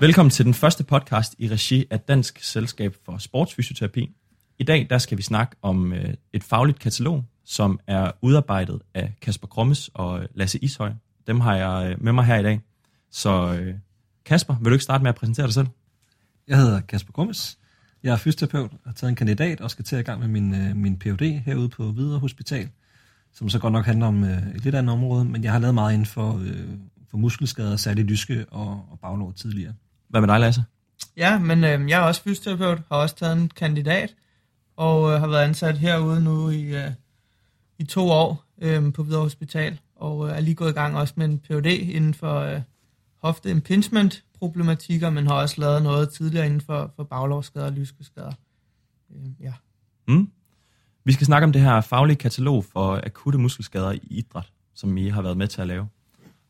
Velkommen til den første podcast i regi af Dansk Selskab for Sportsfysioterapi. I dag der skal vi snakke om øh, et fagligt katalog, som er udarbejdet af Kasper Krommes og Lasse Ishøj. Dem har jeg øh, med mig her i dag. Så øh, Kasper, vil du ikke starte med at præsentere dig selv? Jeg hedder Kasper Krommes. Jeg er fysioterapeut og har taget en kandidat og skal til at gang med min, øh, min Ph.D. herude på Hvidovre Hospital, som så godt nok handler om øh, et lidt andet område, men jeg har lavet meget inden for, øh, for muskelskader, særligt lyske og, og baglår tidligere. Hvad med dig, Lasse? Ja, men øh, jeg er også fysioterapeut, har også taget en kandidat, og øh, har været ansat herude nu i, øh, i to år øh, på Hvidovre Hospital, og øh, er lige gået i gang også med en Ph.D. inden for øh, hofte impingement problematikker, men har også lavet noget tidligere inden for, for baglovsskader og lyskeskade. Øh, ja. Mm. Vi skal snakke om det her faglige katalog for akutte muskelskader i idræt, som I har været med til at lave.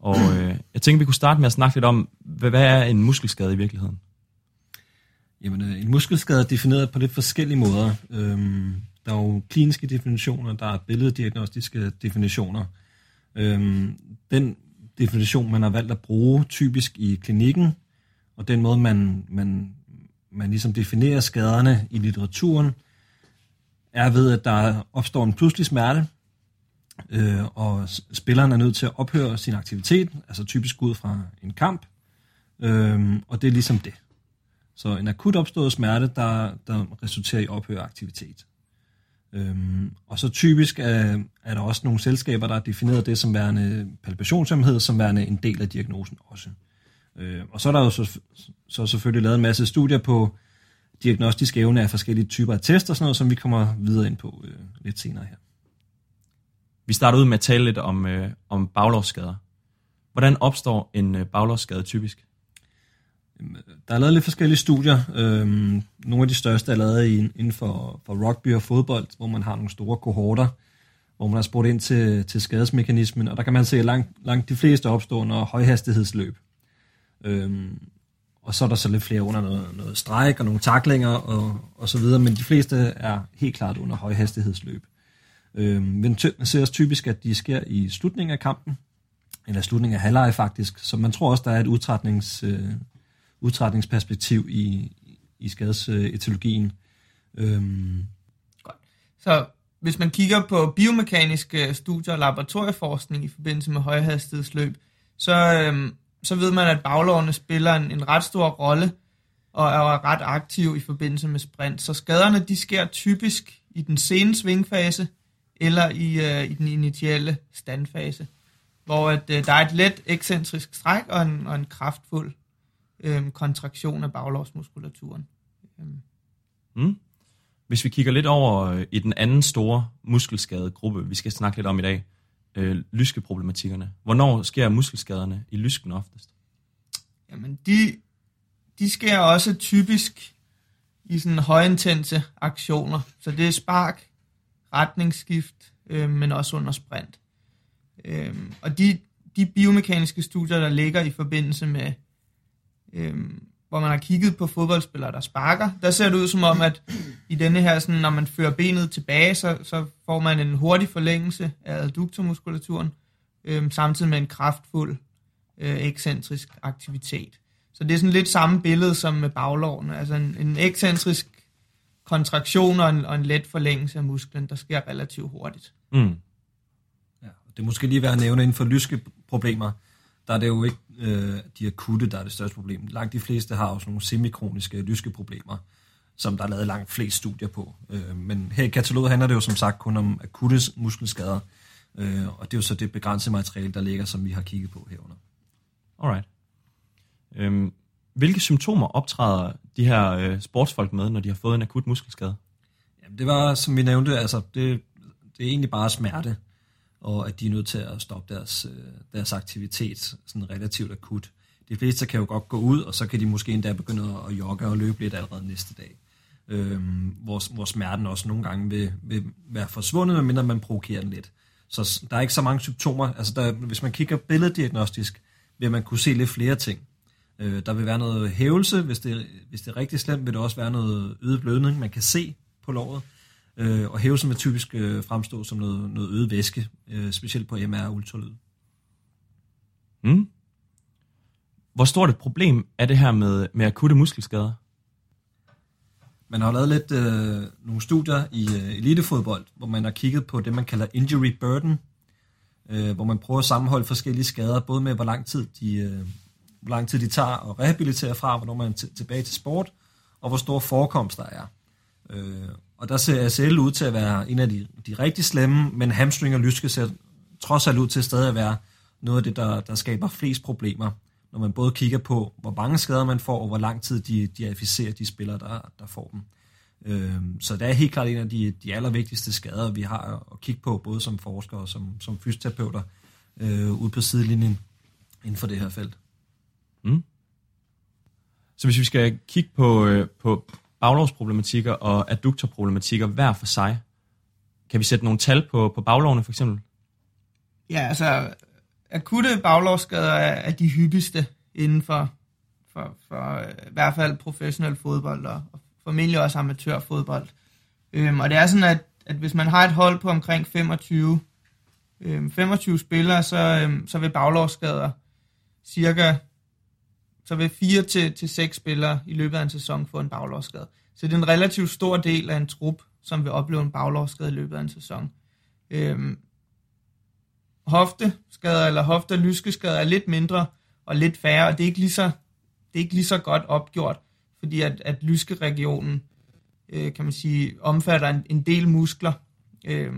Og øh, jeg tænker, vi kunne starte med at snakke lidt om, hvad, hvad er en muskelskade i virkeligheden? Jamen, øh, en muskelskade er defineret på lidt forskellige måder. Øhm, der er jo kliniske definitioner, der er billeddiagnostiske definitioner. Øhm, den definition, man har valgt at bruge typisk i klinikken, og den måde, man, man, man ligesom definerer skaderne i litteraturen, er ved, at der opstår en pludselig smerte, øh, og spilleren er nødt til at ophøre sin aktivitet, altså typisk ud fra en kamp, øh, og det er ligesom det. Så en akut opstået smerte, der, der resulterer i ophør af aktivitet. Øhm, og så typisk er, er der også nogle selskaber, der har defineret det som værende palpationshemmelighed, som værende en del af diagnosen også. Øh, og så er der jo så, så selvfølgelig lavet en masse studier på diagnostisk evne af forskellige typer af test og sådan noget, som vi kommer videre ind på øh, lidt senere her. Vi starter ud med at tale lidt om, øh, om baglovsskader. Hvordan opstår en øh, baglovsskade typisk? Der er lavet lidt forskellige studier. Øhm, nogle af de største er lavet inden for, for rugby og fodbold, hvor man har nogle store kohorter, hvor man har spurgt ind til, til skadesmekanismen, og der kan man se, at langt, langt de fleste opstår under højhastighedsløb. Øhm, og så er der så lidt flere under noget, noget stræk og nogle taklinger og, og så videre, men de fleste er helt klart under højhastighedsløb. Øhm, men man ser også typisk, at de sker i slutningen af kampen, eller slutningen af halvleje faktisk, så man tror også, der er et udtrætnings, øh, udtrætningsperspektiv i, i skadesetologien. Øhm. Godt. Så hvis man kigger på biomekaniske studier og laboratorieforskning i forbindelse med højhastighedsløb, så, øhm, så ved man, at baglårene spiller en, en ret stor rolle og er ret aktiv i forbindelse med sprint. Så skaderne de sker typisk i den sene svingfase eller i, øh, i den initiale standfase, hvor at, øh, der er et let ekscentrisk stræk og en, og en kraftfuld øh, kontraktion af baglovsmuskulaturen. Øhm. Mm. Hvis vi kigger lidt over øh, i den anden store muskelskade gruppe, vi skal snakke lidt om i dag, øh, lyskeproblematikkerne. Hvornår sker muskelskaderne i lysken oftest? Jamen, de, de sker også typisk i sådan højintense aktioner. Så det er spark, retningsskift, øh, men også under sprint. Øh, og de, de biomekaniske studier, der ligger i forbindelse med øhm, hvor man har kigget på fodboldspillere, der sparker, der ser det ud som om, at i denne her, sådan, når man fører benet tilbage, så, så får man en hurtig forlængelse af adduktormuskulaturen, øhm, samtidig med en kraftfuld øh, ekscentrisk aktivitet. Så det er sådan lidt samme billede som med baglårene, altså en, en ekscentrisk kontraktion og en, og en let forlængelse af musklen, der sker relativt hurtigt. Mm. Ja, det er måske lige værd at nævne inden for lyske problemer, der er det jo ikke øh, de akutte, der er det største problem. Langt de fleste har også nogle semikroniske lyske problemer, som der er lavet langt flest studier på. Øh, men her i kataloget handler det jo som sagt kun om akutte muskelskader, øh, og det er jo så det begrænsede materiale, der ligger, som vi har kigget på herunder. Alright. Øhm, hvilke symptomer optræder de her øh, sportsfolk med, når de har fået en akut muskelskade? Jamen, det var, som vi nævnte, altså det, det er egentlig bare smerte og at de er nødt til at stoppe deres, øh, deres aktivitet sådan relativt akut. De fleste kan jo godt gå ud, og så kan de måske endda begynde at jogge og løbe lidt allerede næste dag. Øhm, hvor, hvor smerten også nogle gange vil, vil være forsvundet, medmindre man provokerer den lidt. Så der er ikke så mange symptomer. Altså der, hvis man kigger billeddiagnostisk, vil man kunne se lidt flere ting. Øh, der vil være noget hævelse, hvis det, hvis det er rigtig slemt, vil der også være noget øget blødning, man kan se på låret. Øh, og hævelsen vil typisk øh, fremstå som noget, noget øget væske, øh, specielt på MR og ultralyd. Mm. Hvor stort et problem er det her med, med akutte muskelskader? Man har lavet lidt øh, nogle studier i øh, elitefodbold, hvor man har kigget på det, man kalder injury burden, øh, hvor man prøver at sammenholde forskellige skader, både med hvor lang tid de, øh, hvor lang tid de tager at rehabilitere fra, hvornår man er tilbage til sport, og hvor stor forekomst der er. Øh, og der ser ACL ud til at være en af de, de rigtig slemme, men hamstring og lyske ser trods alt ud til at stadig at være noget af det, der, der skaber flest problemer, når man både kigger på, hvor mange skader man får, og hvor lang tid de, de afficerer de spillere, der, der får dem. Øhm, så det er helt klart en af de, de allervigtigste skader, vi har at kigge på, både som forskere og som, som fysioterapeuter øh, ude på sidelinjen inden for det her felt. Mm. Så hvis vi skal kigge på, øh, på baglovsproblematikker og adduktorproblematikker hver for sig, kan vi sætte nogle tal på, på baglovene for eksempel? Ja, altså akutte baglovsskader er, er de hyppigste inden for, for, for øh, i hvert fald professionel fodbold og, og formentlig også amatørfodbold. Øhm, og det er sådan, at, at hvis man har et hold på omkring 25, øhm, 25 spillere, så, øhm, så vil baglovsskader cirka så vil 4 til, til 6 spillere i løbet af en sæson få en baglovsskade. Så det er en relativt stor del af en trup, som vil opleve en baglovsskade i løbet af en sæson. Øhm, hofteskader eller hofte- og lyskeskader er lidt mindre og lidt færre, og det er ikke lige så, det er ikke lige så godt opgjort, fordi at, at lyskeregionen, øh, kan man sige, omfatter en, en del muskler, øh,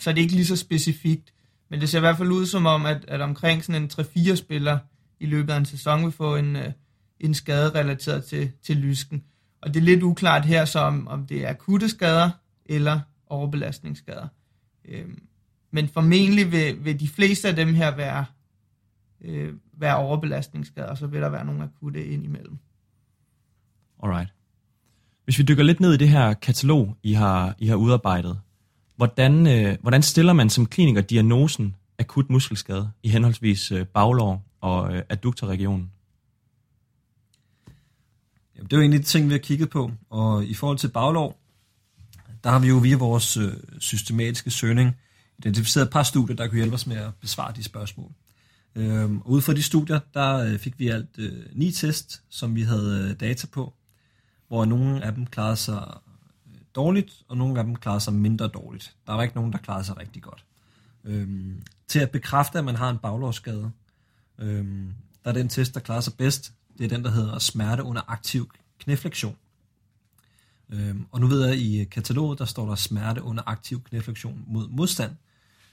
så det er ikke lige så specifikt. Men det ser i hvert fald ud som om, at, at omkring sådan en 3-4 spillere i løbet af en sæson vil få en, øh, en skade relateret til, til lysken. Og det er lidt uklart her, så om, om det er akutte skader eller overbelastningsskader. Øhm, men formentlig vil, vil de fleste af dem her være, øh, være overbelastningsskader, og så vil der være nogle akutte indimellem. Alright. Hvis vi dykker lidt ned i det her katalog, I har, I har udarbejdet, hvordan, øh, hvordan stiller man som kliniker diagnosen akut muskelskade i henholdsvis øh, baglår og øh, adduktorregionen? Jamen, det er jo egentlig de ting, vi har kigget på, og i forhold til baglår, der har vi jo via vores øh, systematiske søgning identificeret et par studier, der kunne hjælpe os med at besvare de spørgsmål. Øhm, og ud fra de studier, der øh, fik vi alt øh, ni test, som vi havde øh, data på, hvor nogle af dem klarede sig øh, dårligt, og nogle af dem klarede sig mindre dårligt. Der var ikke nogen, der klarede sig rigtig godt. Øhm, til at bekræfte, at man har en baglårsskade, øhm, der er den test, der klarer sig bedst, det er den, der hedder smerte under aktiv knæflektion. Øhm, og nu ved jeg, at i kataloget, der står der smerte under aktiv knæflektion mod modstand.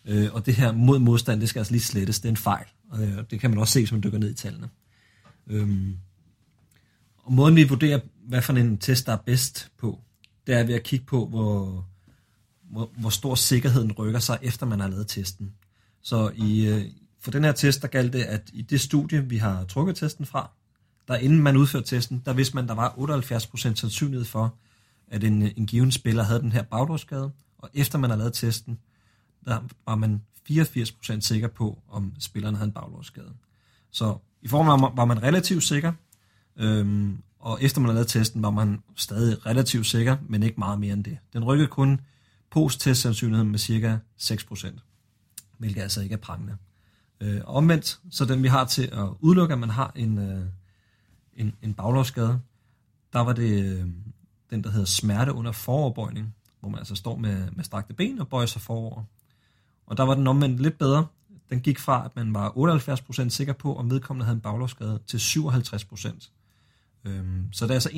Øh, og det her mod modstand, det skal altså lige slettes, det er en fejl. Og øh, det kan man også se, hvis man dykker ned i tallene. Øhm, og måden vi vurderer, hvad for en test, der er bedst på, det er ved at kigge på, hvor, hvor, hvor stor sikkerheden rykker sig, efter man har lavet testen. Så i, øh, for den her test, der galt det, at i det studie, vi har trukket testen fra, der inden man udførte testen, der vidste man, der var 78% sandsynlighed for, at en, en given spiller havde den her bagdørsskade, og efter man har lavet testen, der var man 84% sikker på, om spilleren havde en bagdørsskade. Så i form af, var man relativt sikker, øhm, og efter man havde lavet testen, var man stadig relativt sikker, men ikke meget mere end det. Den rykkede kun post-test-sandsynligheden med cirka 6%, hvilket altså ikke er prangende. Øh, omvendt, så den vi har til at udelukke, at man har en, øh, en, en baglovsskade, der var det øh, den, der hedder smerte under foroverbøjning, hvor man altså står med, med strakte ben og bøjer sig forover. Og der var den omvendt lidt bedre. Den gik fra, at man var 78% sikker på, om vedkommende havde en baglovsskade, til 57%. Øhm, så det er altså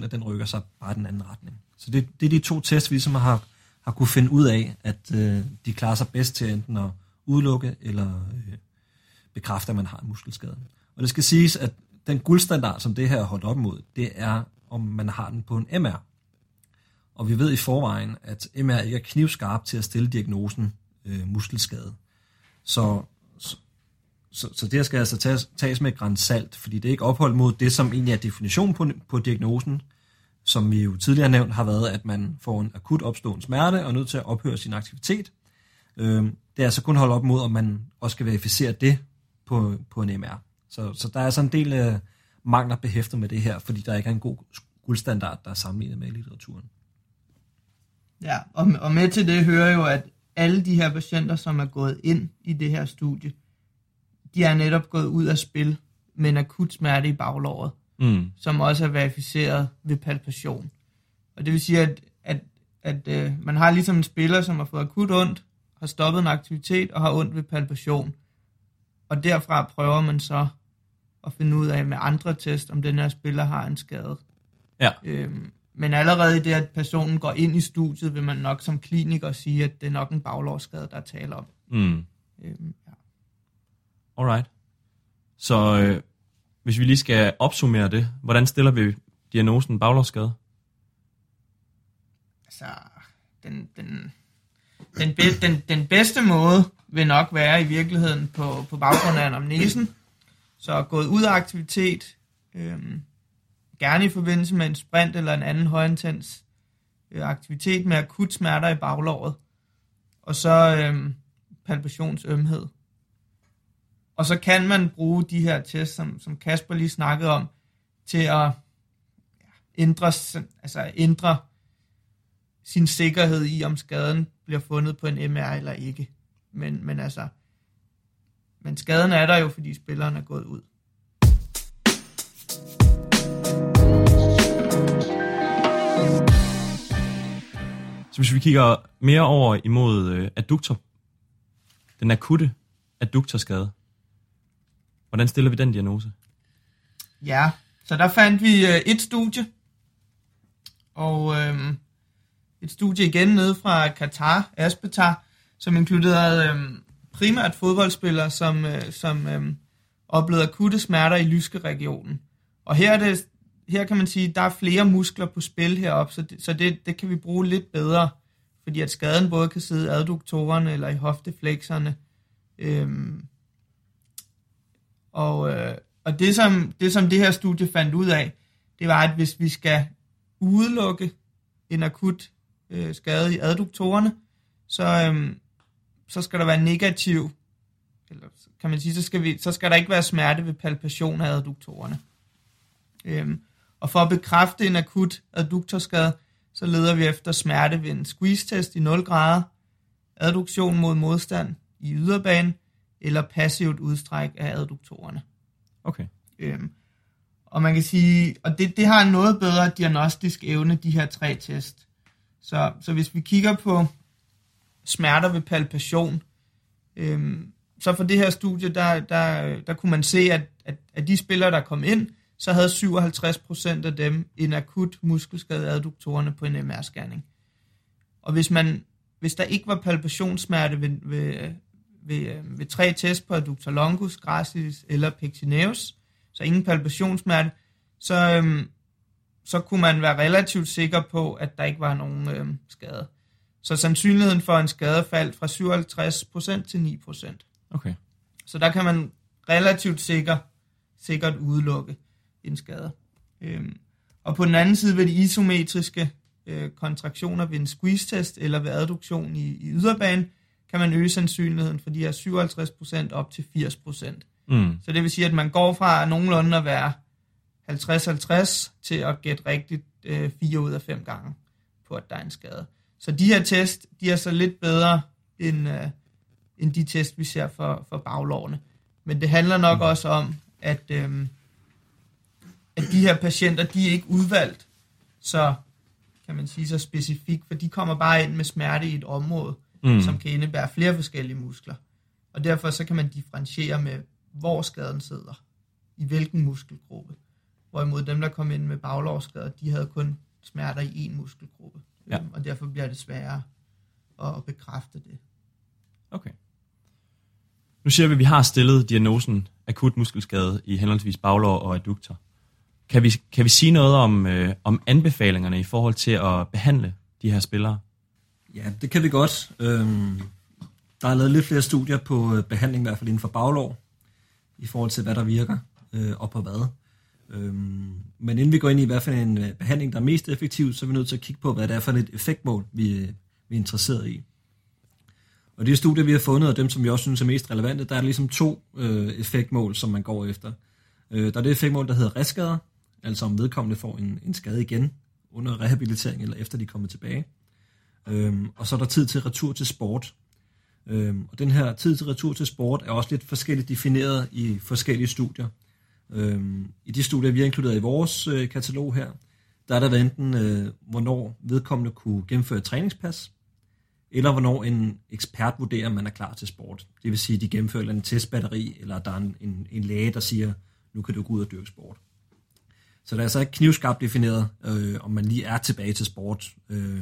21% at den rykker sig bare den anden retning. Så det, det er de to tests, vi ligesom har, har kunne finde ud af, at øh, de klarer sig bedst til enten at udelukke eller øh, bekræfte, at man har en muskelskade. Og det skal siges, at den guldstandard, som det her er holdt op mod, det er, om man har den på en MR. Og vi ved i forvejen, at MR ikke er knivskarp til at stille diagnosen øh, muskelskade. Så, så, så, så det skal altså tages, tages med græns salt, fordi det er ikke opholdt mod det, som egentlig er definition på, på diagnosen, som vi jo tidligere nævnt har været, at man får en akut opstående smerte og er nødt til at ophøre sin aktivitet. Øh, det er altså kun holdt op mod, om man også skal verificere det på, på en MR. Så, så der er altså en del øh, mangler behæftet med det her, fordi der ikke er en god guldstandard, der er sammenlignet med i litteraturen. Ja, og, og med til det hører jo, at alle de her patienter, som er gået ind i det her studie, de er netop gået ud af spil men akut smerte i baglåret, Mm. som også er verificeret ved palpation. Og det vil sige, at, at, at øh, man har ligesom en spiller, som har fået akut ondt, har stoppet en aktivitet og har ondt ved palpation. Og derfra prøver man så at finde ud af med andre test, om den her spiller har en skade. Ja. Øhm, men allerede i det, at personen går ind i studiet, vil man nok som kliniker sige, at det er nok en baglårsskade, der er tale om. Mm. Øhm, ja. Alright. Så øh, hvis vi lige skal opsummere det, hvordan stiller vi diagnosen baglårsskade? Altså, den, den, den, be, den, den bedste måde vil nok være i virkeligheden på, på baggrund af anamnesen. Så gået ud af aktivitet, øhm, gerne i forbindelse med en sprint eller en anden højintens øh, aktivitet med akut smerter i baglåret, og så øhm, palpationsømhed. Og så kan man bruge de her tests, som, som Kasper lige snakkede om, til at ændre, altså ændre sin sikkerhed i, om skaden bliver fundet på en MR eller ikke. Men, men altså, men skaden er der jo, fordi spilleren er gået ud. Så hvis vi kigger mere over imod øh, adduktor, den akutte adduktorskade, hvordan stiller vi den diagnose? Ja, så der fandt vi øh, et studie, og øh, et studie igen nede fra Katar, Aspetar, som inkluderede øh, primært fodboldspillere, som, øh, som øh, oplevede akutte smerter i Lyske-regionen. Og her, er det, her kan man sige, at der er flere muskler på spil heroppe, så, det, så det, det kan vi bruge lidt bedre, fordi at skaden både kan sidde i adduktorerne eller i hofteflekserne. Øhm, og, øh, og det, som, det, som det her studie fandt ud af, det var, at hvis vi skal udelukke en akut øh, skade i adduktorerne, så, øhm, så skal der være negativ, eller kan man sige, så skal, vi, så skal der ikke være smerte ved palpation af adduktorerne. Øhm, og for at bekræfte en akut adduktorskade, så leder vi efter smerte ved en squeeze-test i 0 grader, adduktion mod modstand i yderbanen, eller passivt udstræk af adduktorerne. Okay. Øhm, og man kan sige, og det, det har en noget bedre diagnostisk evne, de her tre test. Så, så hvis vi kigger på smerter ved palpation, øhm, så for det her studie, der, der, der kunne man se, at, at, at de spillere, der kom ind, så havde 57% af dem en akut muskelskade adduktorerne på en MR-scanning. Og hvis, man, hvis der ikke var palpationssmerte ved, ved, ved, øh, ved tre test på adductor longus, gracilis eller pectineus, så ingen palpationssmerte, så, øhm, så kunne man være relativt sikker på, at der ikke var nogen øhm, skade. Så sandsynligheden for en skade faldt fra 57% til 9%. Okay. Så der kan man relativt sikker, sikkert udelukke en skade. Øhm, og på den anden side ved de isometriske øh, kontraktioner ved en squeeze-test eller ved adduktion i, i yderbanen, kan man øge sandsynligheden fra de her 57% op til 80%. Mm. Så det vil sige, at man går fra nogenlunde at være 50-50 til at gætte rigtigt øh, 4 ud af 5 gange på, at der er en skade. Så de her test, de er så lidt bedre end, øh, end de test, vi ser for, for baglårene. Men det handler nok mm. også om, at, øh, at de her patienter, de er ikke udvalgt så, kan man sige, så specifikt, for de kommer bare ind med smerte i et område, mm. som kan indebære flere forskellige muskler. Og derfor så kan man differentiere med, hvor skaden sidder, i hvilken muskelgruppe. Hvorimod dem, der kom ind med baglårsskader, de havde kun smerter i en muskelgruppe. Ja. Og derfor bliver det sværere at bekræfte det. Okay. Nu siger vi, at vi har stillet diagnosen akut muskelskade i henholdsvis baglår og adduktor. Kan vi, kan vi sige noget om, øh, om anbefalingerne i forhold til at behandle de her spillere? Ja, det kan vi godt. Øhm, der er lavet lidt flere studier på øh, behandling, i hvert fald inden for baglår, i forhold til, hvad der virker øh, og på hvad. Øhm, men inden vi går ind i hvad for en øh, behandling, der er mest effektiv, så er vi nødt til at kigge på, hvad det er for et effektmål, vi, øh, vi er interesseret i. Og de studier, vi har fundet, og dem, som vi også synes er mest relevante, der er ligesom to øh, effektmål, som man går efter. Øh, der er det effektmål, der hedder reskader, altså om vedkommende får en, en skade igen under rehabilitering eller efter de kommer tilbage. Øhm, og så er der tid til retur til sport. Øhm, og den her tid til retur til sport er også lidt forskelligt defineret i forskellige studier. Øhm, I de studier, vi har inkluderet i vores øh, katalog her, der er der været enten, øh, hvornår vedkommende kunne gennemføre et træningspas, eller hvornår en ekspert vurderer, at man er klar til sport. Det vil sige, at de gennemfører en testbatteri, eller der er en, en, en læge, der siger, nu kan du gå ud og dyrke sport. Så det er altså ikke knivskarpt defineret, øh, om man lige er tilbage til sport øh,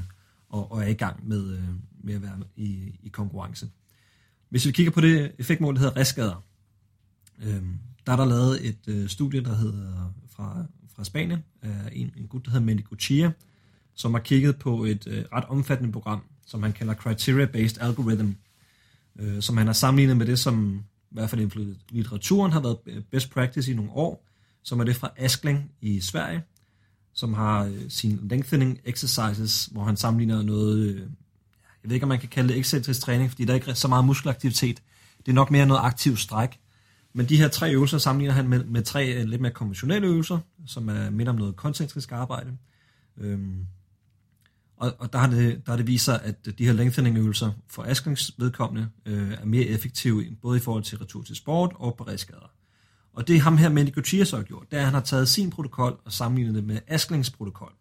og, og er i gang med, øh, med at være i, i konkurrence. Hvis vi kigger på det effektmål, der hedder restskader, øh, der er der lavet et øh, studie, der hedder fra, fra Spanien, af en, en gut, der hedder Mendy Guccia, som har kigget på et øh, ret omfattende program, som han kalder Criteria-Based Algorithm, øh, som han har sammenlignet med det, som i hvert fald i litteraturen har været øh, best practice i nogle år, som er det fra Askling i Sverige, som har øh, sin lengthening exercises, hvor han sammenligner noget, øh, jeg ved ikke, om man kan kalde det ekscentrisk træning, fordi der er ikke så meget muskelaktivitet. Det er nok mere noget aktiv stræk. Men de her tre øvelser sammenligner han med, med tre øh, lidt mere konventionelle øvelser, som er midt om noget koncentrisk arbejde. Øhm, og, og der har det, der har det vist sig, at de her lengthening-øvelser for Asklings vedkommende øh, er mere effektive, både i forhold til retur til sport og beredskader. Og det ham her, Mandy så har gjort, det er, at han har taget sin protokol og sammenlignet det med Asklings protokol,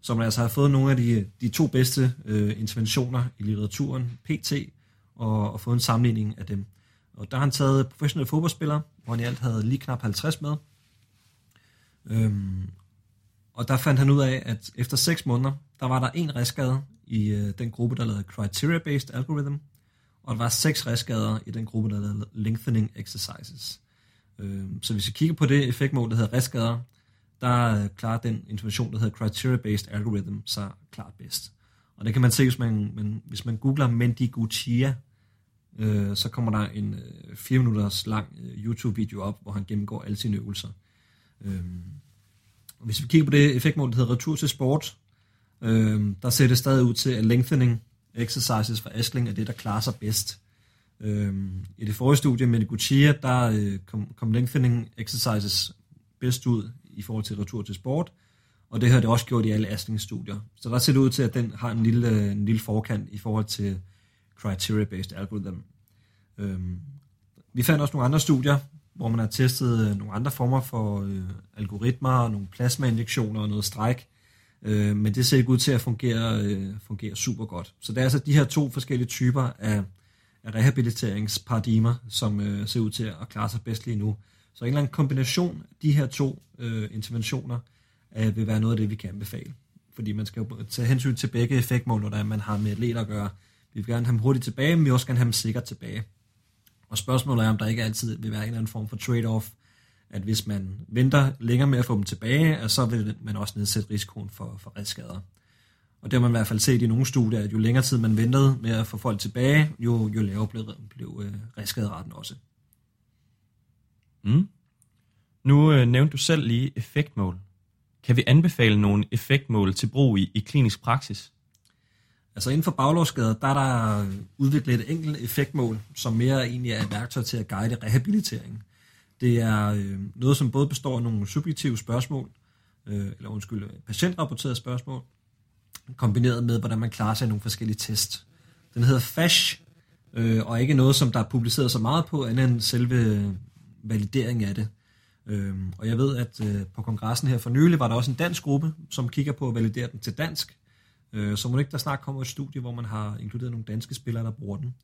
som altså har fået nogle af de, de to bedste øh, interventioner i litteraturen, PT, og, og fået en sammenligning af dem. Og der har han taget professionelle fodboldspillere, hvor han i alt havde lige knap 50 med. Øhm, og der fandt han ud af, at efter 6 måneder, der var der en restskade i øh, den gruppe, der lavede Criteria-Based Algorithm, og der var seks restskader i den gruppe, der lavede Lengthening Exercises. Øh, så hvis vi kigger på det effektmål, der hedder restskader, der øh, klarer den intervention, der hedder Criteria-Based Algorithm, så klart bedst. Og det kan man se, hvis man, man, hvis man googler Mendiguchia, øh, så kommer der en øh, 4 minutters lang øh, YouTube-video op, hvor han gennemgår alle sine øvelser. Øh, hvis vi kigger på det effektmål, der hedder retur til sport, øh, der ser det stadig ud til, at lengthening exercises for Askling er det, der klarer sig bedst. Øh, I det forrige studie med Guccia, der øh, kom, kom lengthening exercises bedst ud i forhold til retur til sport, og det har det også gjort i alle Askling-studier. Så der ser det ud til, at den har en lille, øh, en lille forkant i forhold til criteria-based algorithm. Øh, vi fandt også nogle andre studier, hvor man har testet øh, nogle andre former for øh, algoritmer, nogle plasmainjektioner og noget stræk, øh, men det ser ikke ud til at fungere, øh, fungere super godt. Så det er altså de her to forskellige typer af, af rehabiliteringsparadigmer, som øh, ser ud til at klare sig bedst lige nu. Så en eller anden kombination af de her to øh, interventioner øh, vil være noget af det, vi kan anbefale. Fordi man skal jo tage hensyn til begge effektmål, når man har med atleter at gøre. Vi vil gerne have ham hurtigt tilbage, men vi vil også gerne have ham sikkert tilbage. Og spørgsmålet er, om der ikke altid vil være en eller anden form for trade-off, at hvis man venter længere med at få dem tilbage, så vil man også nedsætte risikoen for, for redskader. Og det har man i hvert fald set i nogle studier, at jo længere tid man ventede med at få folk tilbage, jo, jo lavere blev, blev øh, redskaderetten også. Mm. Nu øh, nævnte du selv lige effektmål. Kan vi anbefale nogle effektmål til brug i, i klinisk praksis? Altså inden for baglovsskader, der er der udviklet et enkelt effektmål, som mere egentlig er et værktøj til at guide rehabiliteringen. Det er øh, noget, som både består af nogle subjektive spørgsmål, øh, eller undskyld, patientrapporterede spørgsmål, kombineret med, hvordan man klarer sig i nogle forskellige test. Den hedder FASH, øh, og ikke noget, som der er publiceret så meget på, andet end selve validering af det. Øh, og jeg ved, at øh, på kongressen her for nylig var der også en dansk gruppe, som kigger på at validere den til dansk, Øh, så må det ikke der snart kommer et studie, hvor man har inkluderet nogle danske spillere, der bruger den.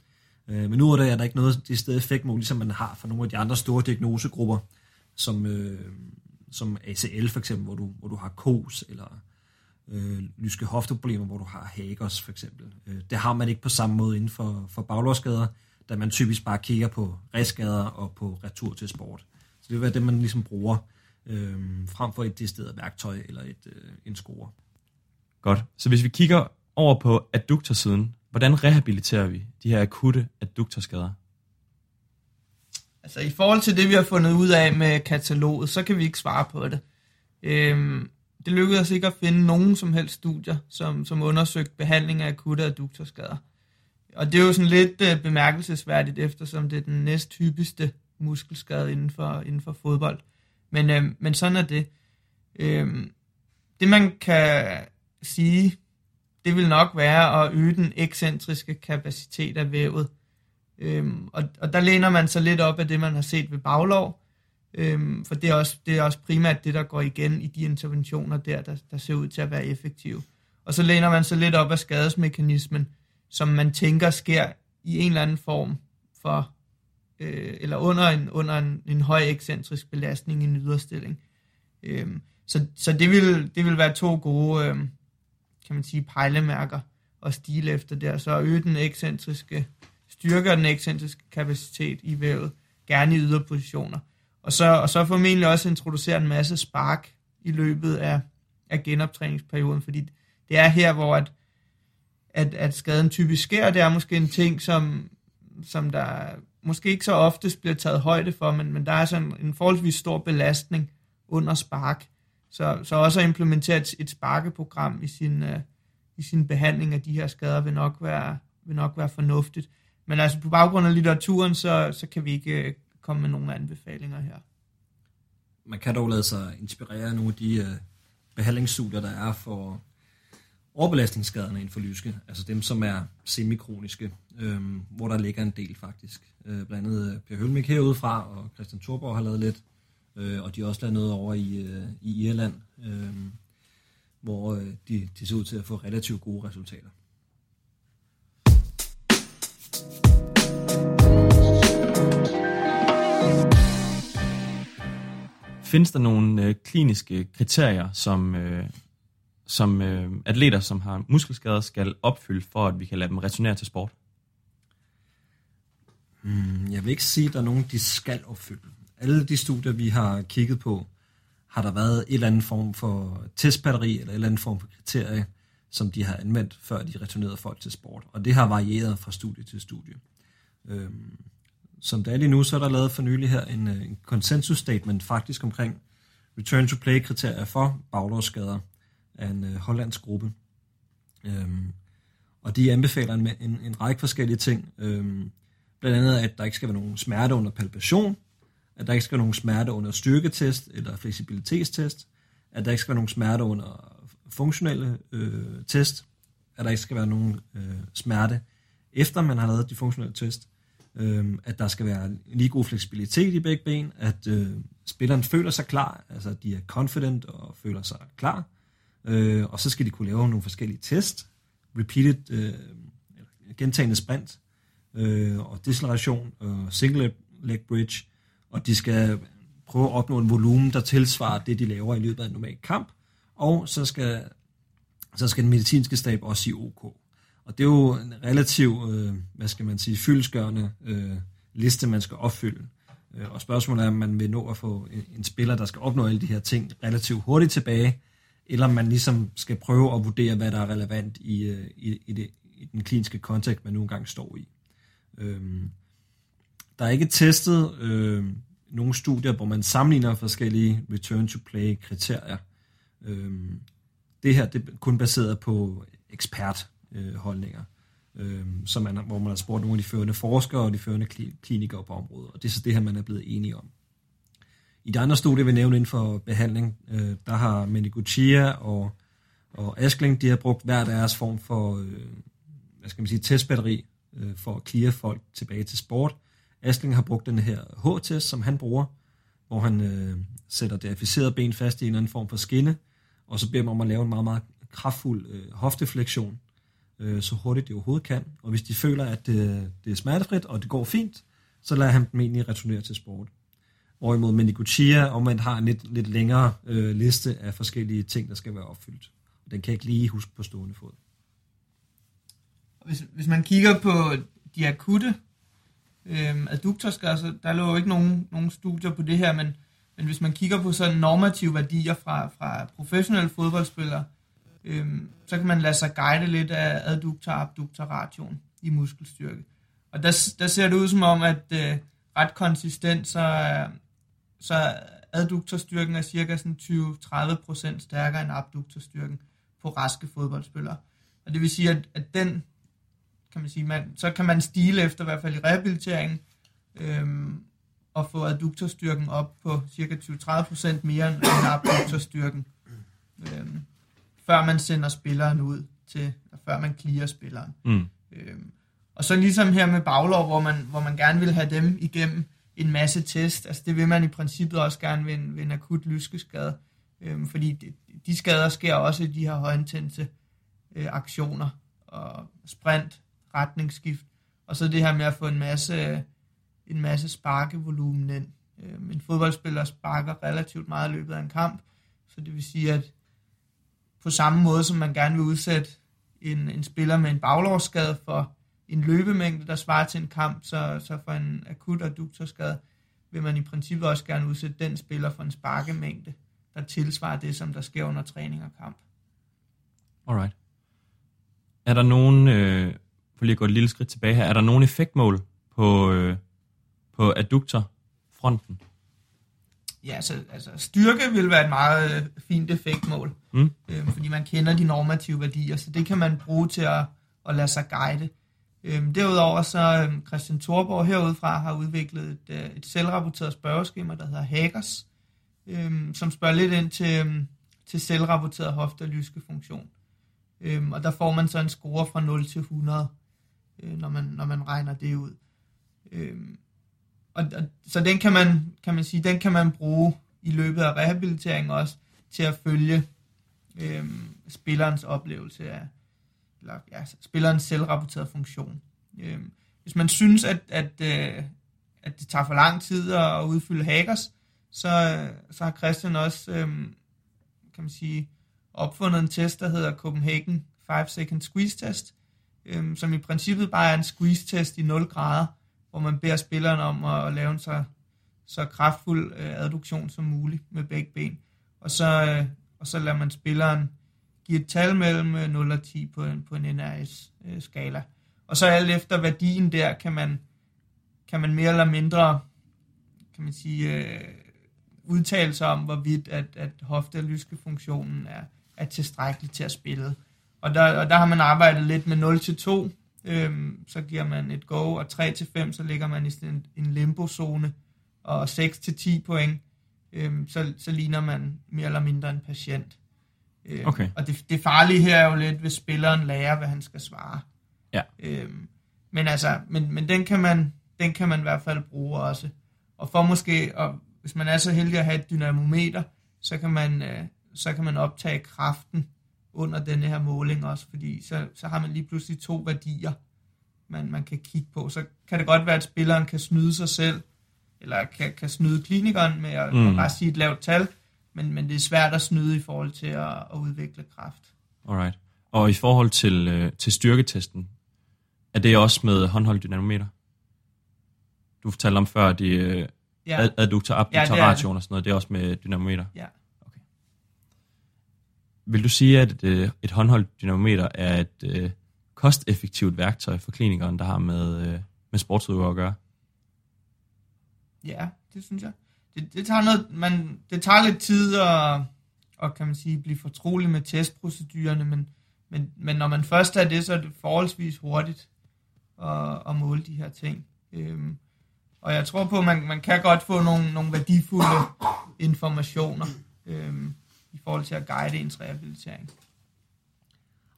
Øh, men nu er der, er der ikke noget det sted effektmål, ligesom man har for nogle af de andre store diagnosegrupper, som, øh, som ACL for eksempel, hvor du, hvor du har KOS, eller øh, lyske hofteproblemer, hvor du har Hagers for eksempel. Øh, det har man ikke på samme måde inden for, for baglårsskader, da man typisk bare kigger på restskader og på retur til sport. Så det vil være det, man ligesom bruger, øh, frem for et decideret værktøj eller et, øh, en score. Godt. Så hvis vi kigger over på adduktorsiden, hvordan rehabiliterer vi de her akutte adduktorskader? Altså i forhold til det, vi har fundet ud af med kataloget, så kan vi ikke svare på det. Øhm, det lykkedes os ikke at finde nogen som helst studier, som, som undersøgte behandling af akutte adduktorskader. Og det er jo sådan lidt øh, bemærkelsesværdigt, eftersom det er den næst typiske muskelskade inden for, inden for fodbold. Men, øh, men sådan er det. Øh, det man kan sige, det vil nok være at øge den ekscentriske kapacitet af vævet. Øhm, og, og der læner man sig lidt op af det, man har set ved baglov. Øhm, for det er, også, det er også primært det, der går igen i de interventioner der, der, der ser ud til at være effektive. Og så læner man sig lidt op af skadesmekanismen, som man tænker sker i en eller anden form for, øh, eller under en, under en, en høj ekscentrisk belastning i en yderstilling. Øhm, så så det, vil, det vil være to gode, øhm, kan man sige, pejlemærker og stile efter der. Så øge den ekscentriske styrke og den ekscentriske kapacitet i vævet, gerne i yderpositioner. Og så, og så formentlig også introducere en masse spark i løbet af, af genoptræningsperioden, fordi det er her, hvor at, at, at skaden typisk sker, det er måske en ting, som, som der måske ikke så ofte bliver taget højde for, men, men der er sådan en forholdsvis stor belastning under spark. Så, så også at implementere et, et sparkeprogram i sin, uh, i sin behandling af de her skader vil nok være, vil nok være fornuftigt. Men altså på baggrund af litteraturen, så, så kan vi ikke øh, komme med nogle anbefalinger her. Man kan dog lade sig inspirere af nogle af de uh, behandlingsstudier, der er for overbelastningsskaderne inden for lyske, altså dem, som er semikroniske, øhm, hvor der ligger en del faktisk. Øh, blandt andet Per Hølmik herudefra, og Christian Thorborg har lavet lidt, øh, og de har også lavet noget over i, øh, i Irland, øh, hvor øh, de, de ser ud til at få relativt gode resultater. Findes der nogle øh, kliniske kriterier, som, øh, som øh, atleter, som har muskelskader, skal opfylde, for at vi kan lade dem returnere til sport? Hmm, jeg vil ikke sige, at der er nogen, de skal opfylde. Alle de studier, vi har kigget på, har der været en eller anden form for testbatteri, eller en eller anden form for kriterie, som de har anvendt, før de returnerede folk til sport. Og det har varieret fra studie til studie. Øhm, som det er lige nu, så er der lavet for nylig her en, øh, en consensus statement faktisk omkring return to play kriterier for baglovsskader af en øh, hollandsk gruppe. Øhm, og de anbefaler en, en, en række forskellige ting. Øhm, blandt andet, at der ikke skal være nogen smerte under palpation, at der ikke skal være nogen smerte under styrketest eller fleksibilitetstest, at der ikke skal være nogen smerte under funktionelle øh, test, at der ikke skal være nogen øh, smerte efter man har lavet de funktionelle test, øh, at der skal være lige god fleksibilitet i begge ben, at øh, spilleren føler sig klar, altså at de er confident og føler sig klar, øh, og så skal de kunne lave nogle forskellige test, repeated, øh, gentagende sprint, øh, og deceleration, og single leg bridge, og de skal prøve at opnå en volumen, der tilsvarer det, de laver i løbet af en normal kamp, og så skal, så skal den medicinske stab også sige OK. Og det er jo en relativ, øh, hvad skal man sige, fyldesgørende øh, liste, man skal opfylde. Øh, og spørgsmålet er, om man vil nå at få en, en spiller, der skal opnå alle de her ting relativt hurtigt tilbage, eller om man ligesom skal prøve at vurdere, hvad der er relevant i, øh, i, i, det, i den kliniske kontekst, man nu engang står i. Øhm, der er ikke testet øh, nogle studier, hvor man sammenligner forskellige return-to-play-kriterier. Øh, det her det er kun baseret på ekspertholdninger, øh, som man, hvor man har spurgt nogle af de førende forskere og de førende klinikere på området, og det er så det her, man er blevet enige om. I de andre studier, vi nævnte inden for behandling, øh, der har Meniguchia og, og Askling, de har brugt hver deres form for øh, hvad skal man sige, testbatteri øh, for at klire folk tilbage til sport. Asling har brugt den her H-test, som han bruger, hvor han øh, sætter det afficerede ben fast i en eller anden form for skinne, og så beder man om at lave en meget, meget kraftfuld øh, hofteflektion, øh, så hurtigt det overhovedet kan. Og hvis de føler, at det, det er smertefrit, og det går fint, så lader han dem egentlig returnere til sport. Hvorimod Menikuchia omvendt har en lidt, lidt længere øh, liste af forskellige ting, der skal være opfyldt. Den kan jeg ikke lige huske på stående fod. Hvis, hvis man kigger på de akutte øh, adduktorskader, så der lå jo ikke nogen, nogen studier på det her, men, men hvis man kigger på sådan normative værdier fra, fra professionelle fodboldspillere, øh, så kan man lade sig guide lidt af adduktor-abduktor ration i muskelstyrke. Og der, der ser det ud som om, at øh, ret konsistent, så, så adduktorstyrken er cirka 20-30% stærkere end abduktorstyrken på raske fodboldspillere. Og det vil sige, at, at den, kan man sige, man, så kan man stile efter, i hvert fald i rehabiliteringen, øhm, og få adduktorstyrken op på cirka 20-30% mere end abduktorstyrken, øhm, før man sender spilleren ud til, før man clear spilleren. Mm. Øhm, og så ligesom her med baglov, hvor man, hvor man gerne vil have dem igennem en masse test. Altså det vil man i princippet også gerne ved en, ved en akut lyskeskade, øhm, fordi de, de skader sker også i de her højintense øh, aktioner, og sprint, retningsskift, og så det her med at få en masse, en masse sparkevolumen ind. Øhm, en fodboldspiller sparker relativt meget i løbet af en kamp, så det vil sige, at på samme måde som man gerne vil udsætte en, en spiller med en baglårsskade for en løbemængde, der svarer til en kamp, så, så for en akut adduktorskade vil man i princippet også gerne udsætte den spiller for en sparkemængde, der tilsvarer det, som der sker under træning og kamp. Alright. Er der nogen, øh, for lige at gå et lille skridt tilbage her, er der nogen effektmål på, øh, på adduktorfronten? Ja, altså, altså styrke vil være et meget øh, fint effektmål, mm. øh, fordi man kender de normative værdier, så det kan man bruge til at, at lade sig guide. Øh, derudover så øh, Christian Thorborg herudfra har udviklet et, øh, et selvrapporteret spørgeskema, der hedder Hackers, øh, som spørger lidt ind til, øh, til selvrapporteret hofte- og lyskefunktion. Øh, og der får man så en score fra 0 til 100, øh, når, man, når man regner det ud. Øh, og, og, så den kan man, kan man sige, den kan man bruge i løbet af rehabiliteringen også til at følge øh, spillerens oplevelse af, eller ja, spillerens selvrapporterede funktion. Øh, hvis man synes, at, at, øh, at det tager for lang tid at udfylde hackers, så, øh, så har Christian også, øh, kan man sige, opfundet en test, der hedder Copenhagen 5 Second Squeeze Test, øh, som i princippet bare er en squeeze test i 0 grader, hvor man beder spilleren om at lave en så, så kraftfuld øh, adduktion som muligt med begge ben. Og så, øh, og så lader man spilleren give et tal mellem øh, 0 og 10 på en, på en NRS-skala. Øh, og så alt efter værdien der, kan man, kan man mere eller mindre kan man sige, øh, udtale sig om, hvorvidt at, at hofte- og lyskefunktionen er, er tilstrækkelig til at spille. Og der, og der har man arbejdet lidt med 0 til 2, øhm, så giver man et go, og 3 til 5, så ligger man i en, en limbo-zone, og 6 til 10 point, øhm, så, så ligner man mere eller mindre en patient. Øhm, okay. Og det, det farlige her er jo lidt, hvis spilleren lærer, hvad han skal svare. Ja. Øhm, men altså, men, men den, kan man, den kan man i hvert fald bruge også. Og for måske, og hvis man er så heldig at have et dynamometer, så kan man, øh, så kan man optage kraften under denne her måling også, fordi så, så har man lige pludselig to værdier, man, man kan kigge på. Så kan det godt være, at spilleren kan snyde sig selv, eller kan, kan snyde klinikeren med at, mm. bare sige et lavt tal, men, men det er svært at snyde i forhold til at, at udvikle kraft. Alright. Og i forhold til, øh, til styrketesten, er det også med håndholdt dynamometer? Du fortalte om før, at de øh, ja. adduktor, abduktor ja, ratioen og sådan noget, det er også med dynamometer? Ja. Vil du sige, at et, et håndholdt dynamometer er et øh, kosteffektivt værktøj for klinikeren, der har med, øh, med sportsudøvere at gøre? Ja, det synes jeg. Det, det, tager, noget, man, det tager lidt tid at, at kan man sige, blive fortrolig med testprocedurerne, men, men, men når man først er det, så er det forholdsvis hurtigt at, at måle de her ting. Øhm, og jeg tror på, at man, man kan godt få nogle, nogle værdifulde informationer. Øhm, i forhold til at guide ens rehabilitering.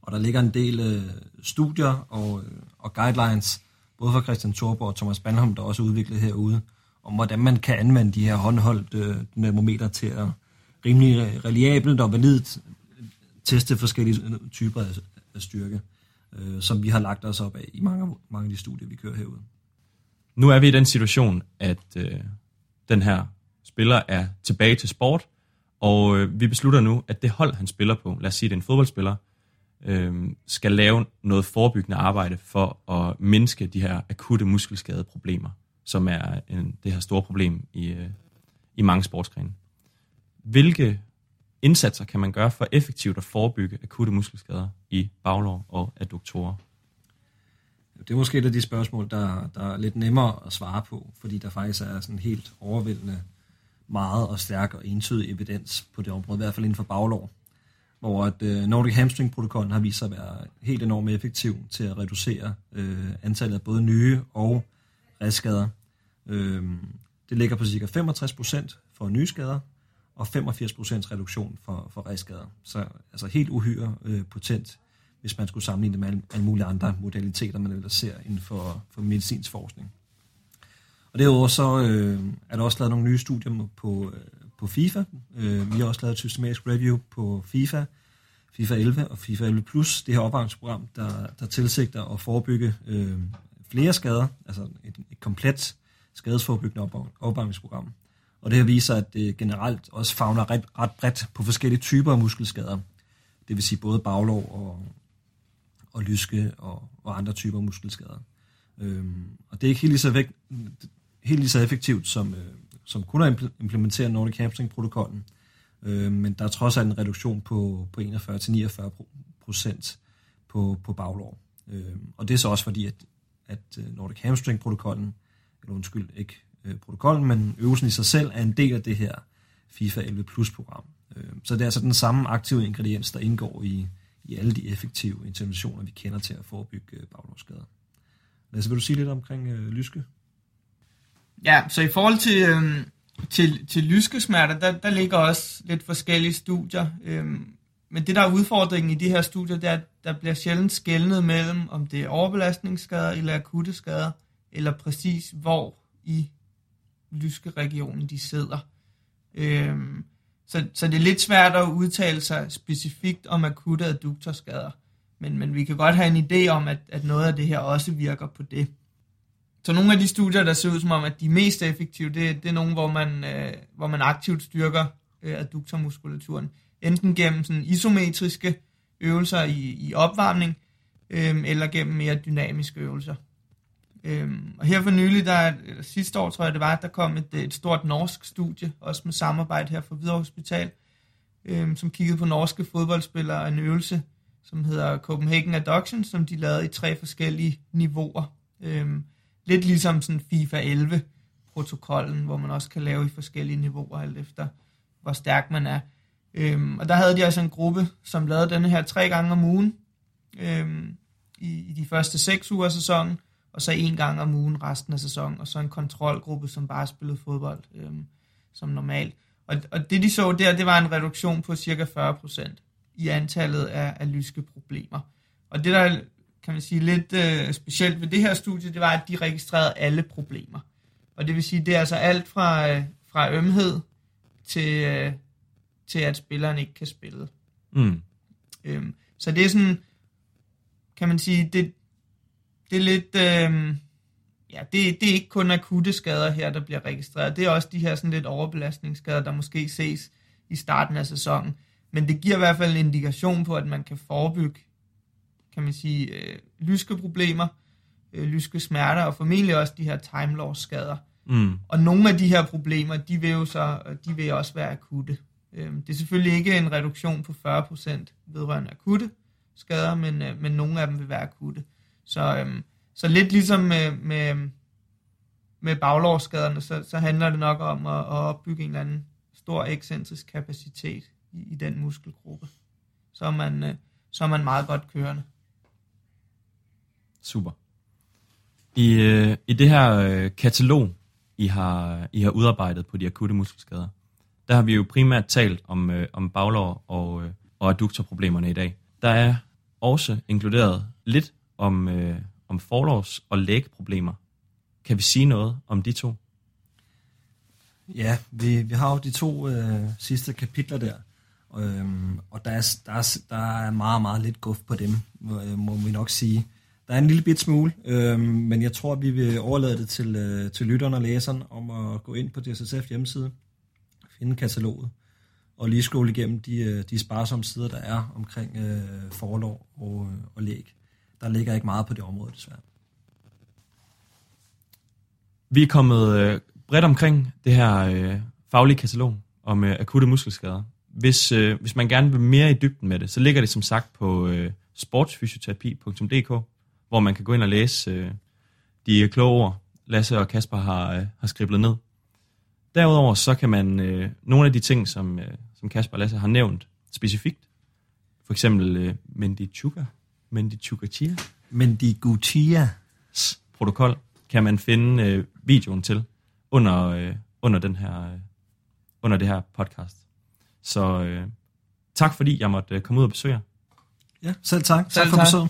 Og der ligger en del øh, studier og, øh, og guidelines, både fra Christian Thorborg og Thomas Bandholm, der også er udviklet herude, om hvordan man kan anvende de her håndholdt øh, dynamometer til at rimelig reliabelt og validt teste forskellige typer af, af styrke, øh, som vi har lagt os op af i mange, mange af de studier, vi kører herude. Nu er vi i den situation, at øh, den her spiller er tilbage til sport, og øh, vi beslutter nu, at det hold, han spiller på, lad os sige, det er en fodboldspiller, øh, skal lave noget forebyggende arbejde for at mindske de her akutte muskelskadeproblemer, som er en, det her store problem i, øh, i mange sportsgrene. Hvilke indsatser kan man gøre for effektivt at forebygge akutte muskelskader i baglår og adduktorer? Det er måske et af de spørgsmål, der, der er lidt nemmere at svare på, fordi der faktisk er sådan helt overvældende meget og stærk og entydig evidens på det område, i hvert fald inden for baglov, hvor at øh, Nordic Hamstring protokollen har vist sig at være helt enormt effektiv til at reducere øh, antallet af både nye og restskader. Øh, det ligger på ca. 65% for nye skader, og 85% reduktion for, for restskader. Så altså helt uhyre øh, potent, hvis man skulle sammenligne det med alle, alle mulige andre modaliteter, man ellers ser inden for, for medicinsk forskning. Og derudover så øh, er der også lavet nogle nye studier på, øh, på FIFA. Øh, vi har også lavet et systematisk review på FIFA, FIFA 11 og FIFA 11 Plus, det her opvarmningsprogram, der, der tilsigter at forebygge øh, flere skader, altså et, et komplet skadesforebyggende opvarmningsprogram. Og det her viser, at det generelt også fagner ret, ret bredt på forskellige typer af muskelskader. Det vil sige både baglov og, og lyske og, og andre typer af muskelskader. Øhm, og det er ikke helt lige så, væk, helt lige så effektivt som, øh, som kunne at implementere Nordic Hamstring-protokollen. Øh, men der er trods alt en reduktion på, på 41-49 procent på, på baglov. Øh, og det er så også fordi, at, at øh, Nordic Hamstring-protokollen, eller undskyld, ikke øh, protokollen, men øvelsen i sig selv er en del af det her FIFA 11 Plus-program. Øh, så det er altså den samme aktive ingrediens, der indgår i, i alle de effektive interventioner, vi kender til at forebygge øh, baglovsskader. Lasse, vil du sige lidt omkring øh, lyske? Ja, så i forhold til, øhm, til, til lyskesmerter, der, der ligger også lidt forskellige studier. Øhm, men det, der er udfordringen i de her studier, det er, at der bliver sjældent skældnet mellem, om det er overbelastningsskader eller akutte skader, eller præcis hvor i lyskeregionen de sidder. Øhm, så, så det er lidt svært at udtale sig specifikt om akutte adduktorskader. Men, men vi kan godt have en idé om, at, at noget af det her også virker på det. Så nogle af de studier, der ser ud som om, at de er mest effektive, det, det er nogle, hvor man, øh, hvor man aktivt styrker øh, adduktormuskulaturen. Enten gennem sådan isometriske øvelser i, i opvarmning, øh, eller gennem mere dynamiske øvelser. Øh, og her for nylig, der, eller sidste år tror jeg det var, der kom et, et stort norsk studie, også med samarbejde her fra Hvidovre Hospital, øh, som kiggede på norske fodboldspillere og en øvelse, som hedder Copenhagen Adduction, som de lavede i tre forskellige niveauer. Øh, lidt ligesom sådan FIFA 11-protokollen, hvor man også kan lave i forskellige niveauer, alt efter hvor stærk man er. Øhm, og der havde de altså en gruppe, som lavede denne her tre gange om ugen øhm, i, i de første seks uger af sæsonen, og så en gang om ugen resten af sæsonen, og så en kontrolgruppe, som bare spillede fodbold øhm, som normalt. Og, og det de så der, det var en reduktion på cirka 40% i antallet af, af lyske problemer. Og det der kan man sige lidt øh, specielt ved det her studie, det var, at de registrerede alle problemer. Og det vil sige, det er altså alt fra, øh, fra ømhed til, øh, til, at spilleren ikke kan spille. Mm. Øhm, så det er sådan, kan man sige, det, det er lidt, øh, ja, det, det er ikke kun akutte skader her, der bliver registreret. Det er også de her sådan lidt overbelastningsskader, der måske ses i starten af sæsonen. Men det giver i hvert fald en indikation på, at man kan forebygge, kan man sige, øh, lyske problemer, øh, lyske smerter, og formentlig også de her time loss skader. Mm. Og nogle af de her problemer, de vil jo så, de vil også være akutte. Øh, det er selvfølgelig ikke en reduktion på 40% vedrørende akutte skader, men, øh, men nogle af dem vil være akutte. Så, øh, så lidt ligesom med, med, med baglårsskaderne, så, så handler det nok om at, at opbygge en eller anden stor ekscentrisk kapacitet i, i den muskelgruppe. Så er, man, øh, så er man meget godt kørende. Super. I, øh, i det her øh, katalog, I har, I har udarbejdet på de akutte muskelskader, der har vi jo primært talt om, øh, om baglår og, øh, og adduktorproblemerne i dag. Der er også inkluderet lidt om, øh, om forlovs- og lægproblemer. Kan vi sige noget om de to? Ja, vi, vi har jo de to øh, sidste kapitler der. Øhm, og der er, der, er, der er meget, meget lidt guf på dem, må, øh, må vi nok sige. Der er en lille bit smule, øhm, men jeg tror, vi vil overlade det til, øh, til lytteren og læseren om at gå ind på DSSF hjemmeside, finde kataloget, og lige scrolle igennem de, øh, de sparsomme sider, der er omkring øh, forlov og, øh, og læg. Der ligger ikke meget på det område, desværre. Vi er kommet øh, bredt omkring det her øh, faglige katalog om øh, akutte muskelskader. Hvis, øh, hvis man gerne vil mere i dybden med det, så ligger det som sagt på øh, sportsfysioterapi.dk, hvor man kan gå ind og læse øh, de kloge ord, Lasse og Kasper har, øh, har skriblet ned. Derudover så kan man øh, nogle af de ting, som, øh, som Kasper og Lasse har nævnt specifikt, for eksempel øh, Mendichuka, Mendichuka-chia, Mendigutia protokol, kan man finde øh, videoen til under, øh, under, den her, øh, under det her podcast. Så øh, tak fordi jeg måtte øh, komme ud og besøge jer. Ja, selv tak. Selv tak for besøget.